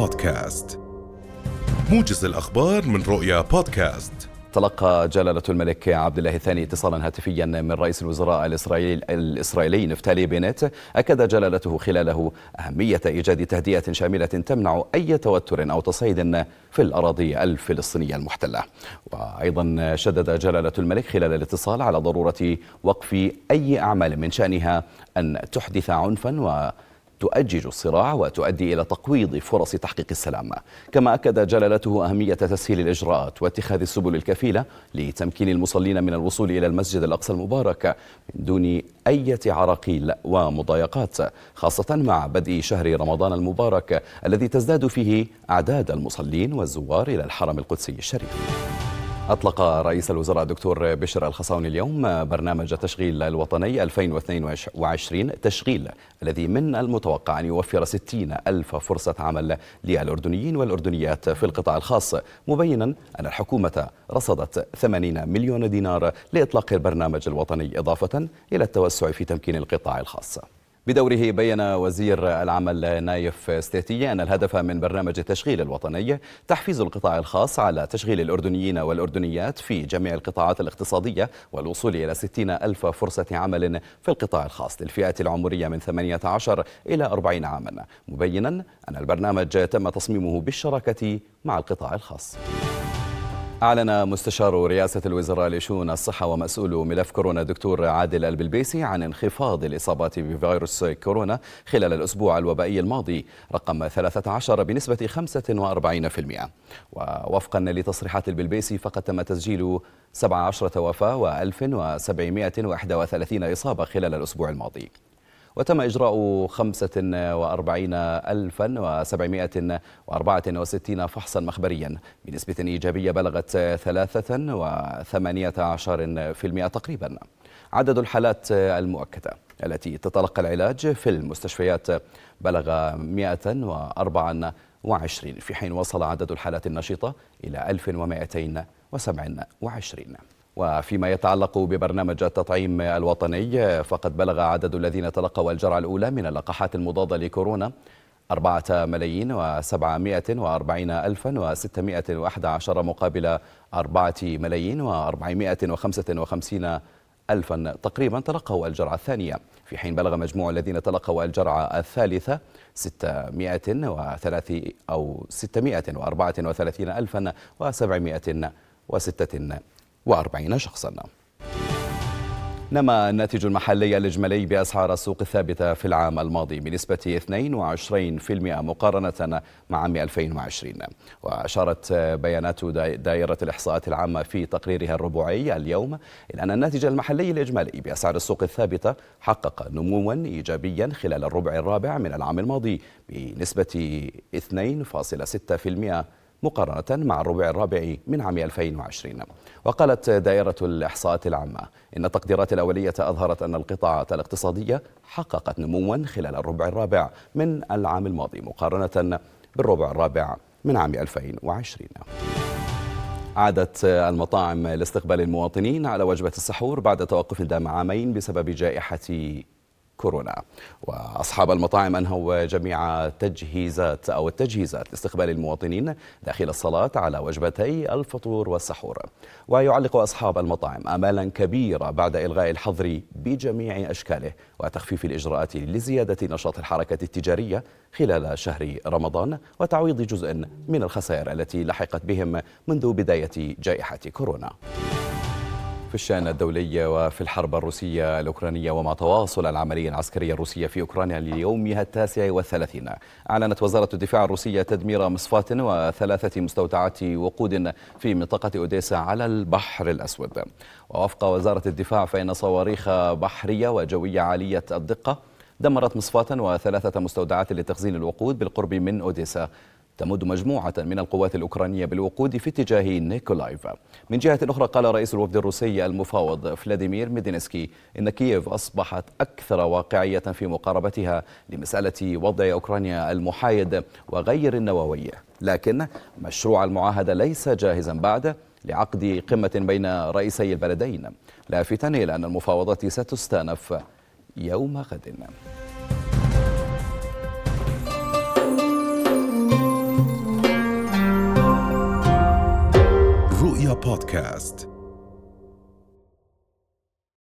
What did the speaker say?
بودكاست. موجز الأخبار من رؤيا بودكاست. تلقى جلالة الملك عبد الله الثاني اتصالا هاتفيا من رئيس الوزراء الإسرائيلي, الإسرائيلي نفتالي بينيت. أكد جلالته خلاله أهمية إيجاد تهدئة شاملة تمنع أي توتر أو تصعيد في الأراضي الفلسطينية المحتلة. وأيضا شدد جلالة الملك خلال الاتصال على ضرورة وقف أي أعمال من شأنها أن تحدث عنفا و تؤجج الصراع وتؤدي إلى تقويض فرص تحقيق السلام. كما أكد جلالته أهمية تسهيل الإجراءات واتخاذ السبل الكفيلة لتمكين المصلين من الوصول إلى المسجد الأقصى المبارك من دون أي عراقيل ومضايقات خاصة مع بدء شهر رمضان المبارك الذي تزداد فيه أعداد المصلين والزوار إلى الحرم القدسي الشريف. أطلق رئيس الوزراء الدكتور بشر الخصاوني اليوم برنامج تشغيل الوطني 2022 تشغيل الذي من المتوقع أن يوفر 60 ألف فرصة عمل للأردنيين والأردنيات في القطاع الخاص مبينا أن الحكومة رصدت 80 مليون دينار لإطلاق البرنامج الوطني إضافة إلى التوسع في تمكين القطاع الخاص. بدوره بين وزير العمل نايف ستيتي أن الهدف من برنامج التشغيل الوطني تحفيز القطاع الخاص على تشغيل الأردنيين والأردنيات في جميع القطاعات الاقتصادية والوصول إلى 60 ألف فرصة عمل في القطاع الخاص للفئة العمرية من 18 إلى 40 عاما مبينا أن البرنامج تم تصميمه بالشراكة مع القطاع الخاص. أعلن مستشار رئاسة الوزراء لشؤون الصحة ومسؤول ملف كورونا دكتور عادل البلبيسي عن انخفاض الإصابات بفيروس كورونا خلال الأسبوع الوبائي الماضي رقم 13 بنسبة 45% ووفقا لتصريحات البلبيسي فقد تم تسجيل 17 وفاة و1731 إصابة خلال الأسبوع الماضي. وتم إجراء 45764 فحصا مخبريا. بنسبة إيجابية بلغت 83 تقريبا. عدد الحالات المؤكدة التي تتلقى العلاج في المستشفيات بلغ 124 في حين وصل عدد الحالات النشيطة إلى 1227 وفيما يتعلق ببرنامج التطعيم الوطني فقد بلغ عدد الذين تلقوا الجرعة الأولى من اللقاحات المضادة لكورونا أربعة ملايين وسبعمائة وأربعين ألفا وستمائة وأحد عشر مقابل أربعة ملايين وأربعمائة وخمسة وخمسين ألفا تقريبا تلقوا الجرعة الثانية. في حين بلغ مجموع الذين تلقوا الجرعة الثالثة 603 أو 634 ألفا وسبعمائة وستة وأربعين شخصاً. نما الناتج المحلي الإجمالي بأسعار السوق الثابتة في العام الماضي بنسبة 22% مقارنة مع عام 2020 وأشارت بيانات دائرة الإحصاءات العامة في تقريرها الربوعي اليوم إلى أن الناتج المحلي الإجمالي بأسعار السوق الثابتة حقق نموا إيجابيا خلال الربع الرابع من العام الماضي بنسبة 2.6% مقارنة مع الربع الرابع من عام 2020 وقالت دائرة الإحصاءات العامة إن التقديرات الأولية أظهرت أن القطاعات الاقتصادية حققت نموا خلال الربع الرابع من العام الماضي مقارنة بالربع الرابع من عام 2020 عادت المطاعم لاستقبال المواطنين على وجبة السحور بعد توقف دام عامين بسبب جائحة كورونا. وأصحاب المطاعم أنهوا جميع تجهيزات أو التجهيزات لاستقبال المواطنين داخل الصلاة على وجبتي الفطور والسحور. ويعلق أصحاب المطاعم آمالا كبيرة بعد إلغاء الحظر بجميع أشكاله وتخفيف الإجراءات لزيادة نشاط الحركة التجارية خلال شهر رمضان وتعويض جزء من الخسائر التي لحقت بهم منذ بداية جائحة كورونا. في الشأن الدولي وفي الحرب الروسية الأوكرانية ومع تواصل العملية العسكرية الروسية في أوكرانيا ليومها التاسع والثلاثين. أعلنت وزارة الدفاع الروسية تدمير مصفاة وثلاثة مستودعات وقود في منطقة أوديسا على البحر الأسود. ووفق وزارة الدفاع فإن صواريخ بحرية وجوية عالية الدقة دمرت مصفاة وثلاثة مستودعات لتخزين الوقود بالقرب من أوديسا. تمد مجموعة من القوات الأوكرانية بالوقود في اتجاه نيكولايف. من جهة أخرى قال رئيس الوفد الروسي المفاوض فلاديمير ميدينسكي إن كييف أصبحت أكثر واقعية في مقاربتها لمسألة وضع أوكرانيا المحايد وغير النووي. لكن مشروع المعاهدة ليس جاهزا بعد لعقد قمة بين رئيسي البلدين. لافتا إلى أن المفاوضات ستستأنف يوم غد. رؤيا بودكاست